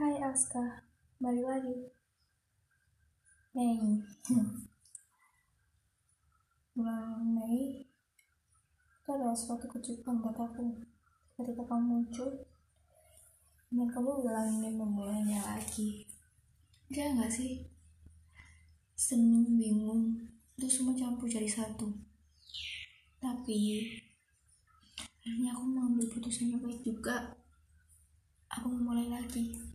Hai Aska, balik lagi. Mei. Bulan Mei itu adalah suatu kejutan buat aku. Ketika kamu muncul, dan kamu ingin memulainya lagi. Enggak nggak sih? Seneng, bingung, itu semua campur jadi satu. Tapi, akhirnya aku mengambil putusan yang baik juga. Aku memulai lagi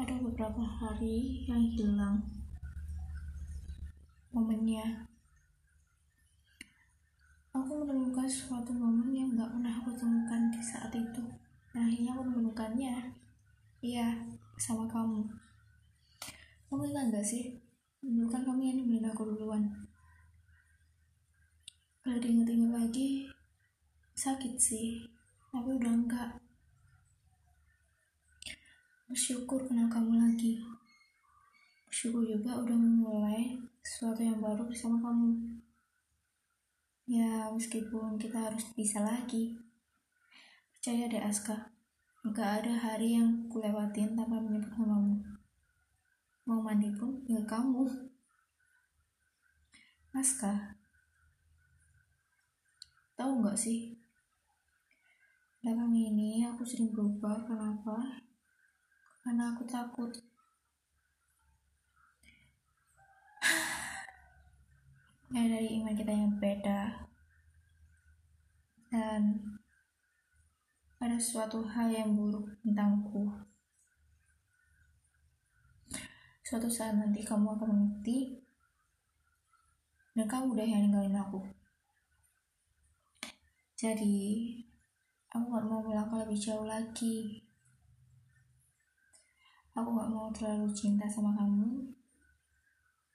ada beberapa hari yang hilang. Momennya. Aku menemukan suatu momen yang gak pernah aku temukan di saat itu. Dan akhirnya aku menemukannya iya sama kamu. Kamu ingat gak sih? Dulu kan kamu yang nemenin aku duluan. Kalau diinget-inget lagi. Sakit sih tapi udah enggak bersyukur kenal kamu lagi. Bersyukur juga udah memulai sesuatu yang baru bersama kamu. Ya meskipun kita harus bisa lagi. Percaya deh Aska. Gak ada hari yang kulewatin tanpa menyebut namamu. Mau mandi pun ya kamu. Aska tahu nggak sih? Belakang ini aku sering berubah kenapa karena aku takut. Ya dari iman kita yang beda. Dan ada suatu hal yang buruk tentangku. Suatu saat nanti kamu akan mengerti. Dan kamu udah yang ninggalin aku. Jadi aku gak mau melangkah lebih jauh lagi Aku gak mau terlalu cinta sama kamu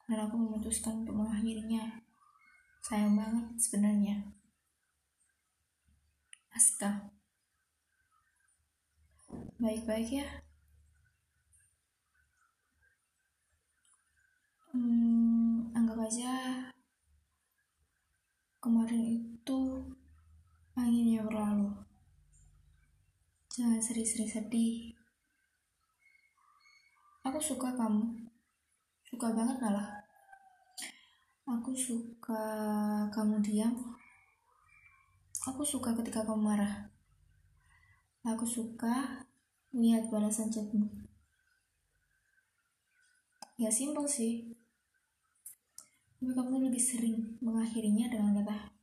dan aku memutuskan untuk mengakhirinya. Sayang banget sebenarnya. Aska. Baik-baik ya. Hmm, anggap aja kemarin itu anginnya berlalu. Jangan sering-sering sedih aku suka kamu. Suka banget malah. Aku suka kamu diam. Aku suka ketika kamu marah. Aku suka lihat balasan chatmu. Ya simpel sih. Tapi kamu lebih sering mengakhirinya dengan kata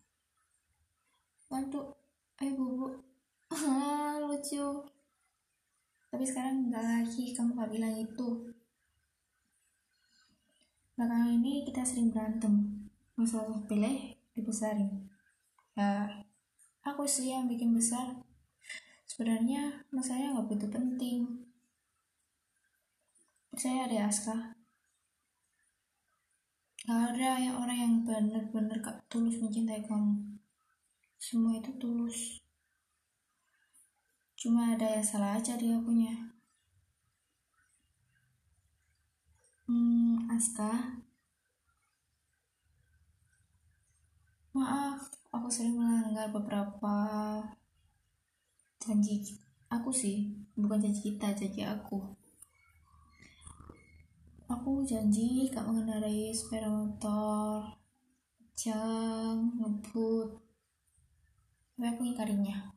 bantu ayo ah lucu tapi sekarang enggak lagi kamu gak bilang itu. Belakangan ini kita sering berantem masalah pilih dibesarin. Ya aku sih yang bikin besar. Sebenarnya masalahnya nggak begitu penting. Saya ada Aska. Gak ada yang orang yang benar-benar tulus mencintai kamu. Semua itu tulus Cuma ada yang salah aja dia punya. Hmm, Aska. Maaf, aku sering melanggar beberapa janji aku sih, bukan janji kita, janji aku. Aku janji gak mengendarai sepeda motor, jam, ngebut, tapi aku ingkarinya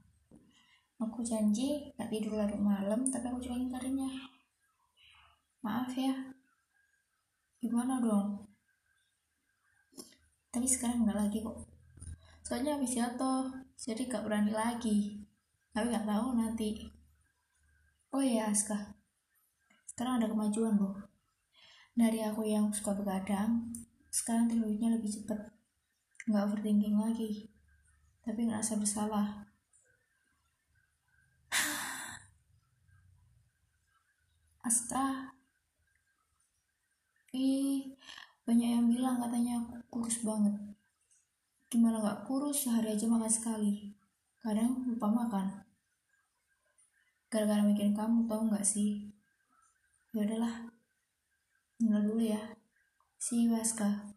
aku janji gak tidur larut malam tapi aku juga ingkarinya maaf ya. Gimana dong? Tapi sekarang nggak lagi kok. Soalnya habis jatuh jadi gak berani lagi. Tapi gak tahu nanti. Oh iya Aska. Sekarang ada kemajuan loh dari aku yang suka begadang sekarang tidurnya lebih cepet. Nggak overthinking lagi. Tapi ngerasa bersalah Aska ih banyak yang bilang katanya aku kurus banget. Gimana gak kurus sehari aja makan sekali. Kadang lupa makan. Gara-gara mikirin kamu tau gak sih? Ya udahlah tinggal dulu ya. See you Aska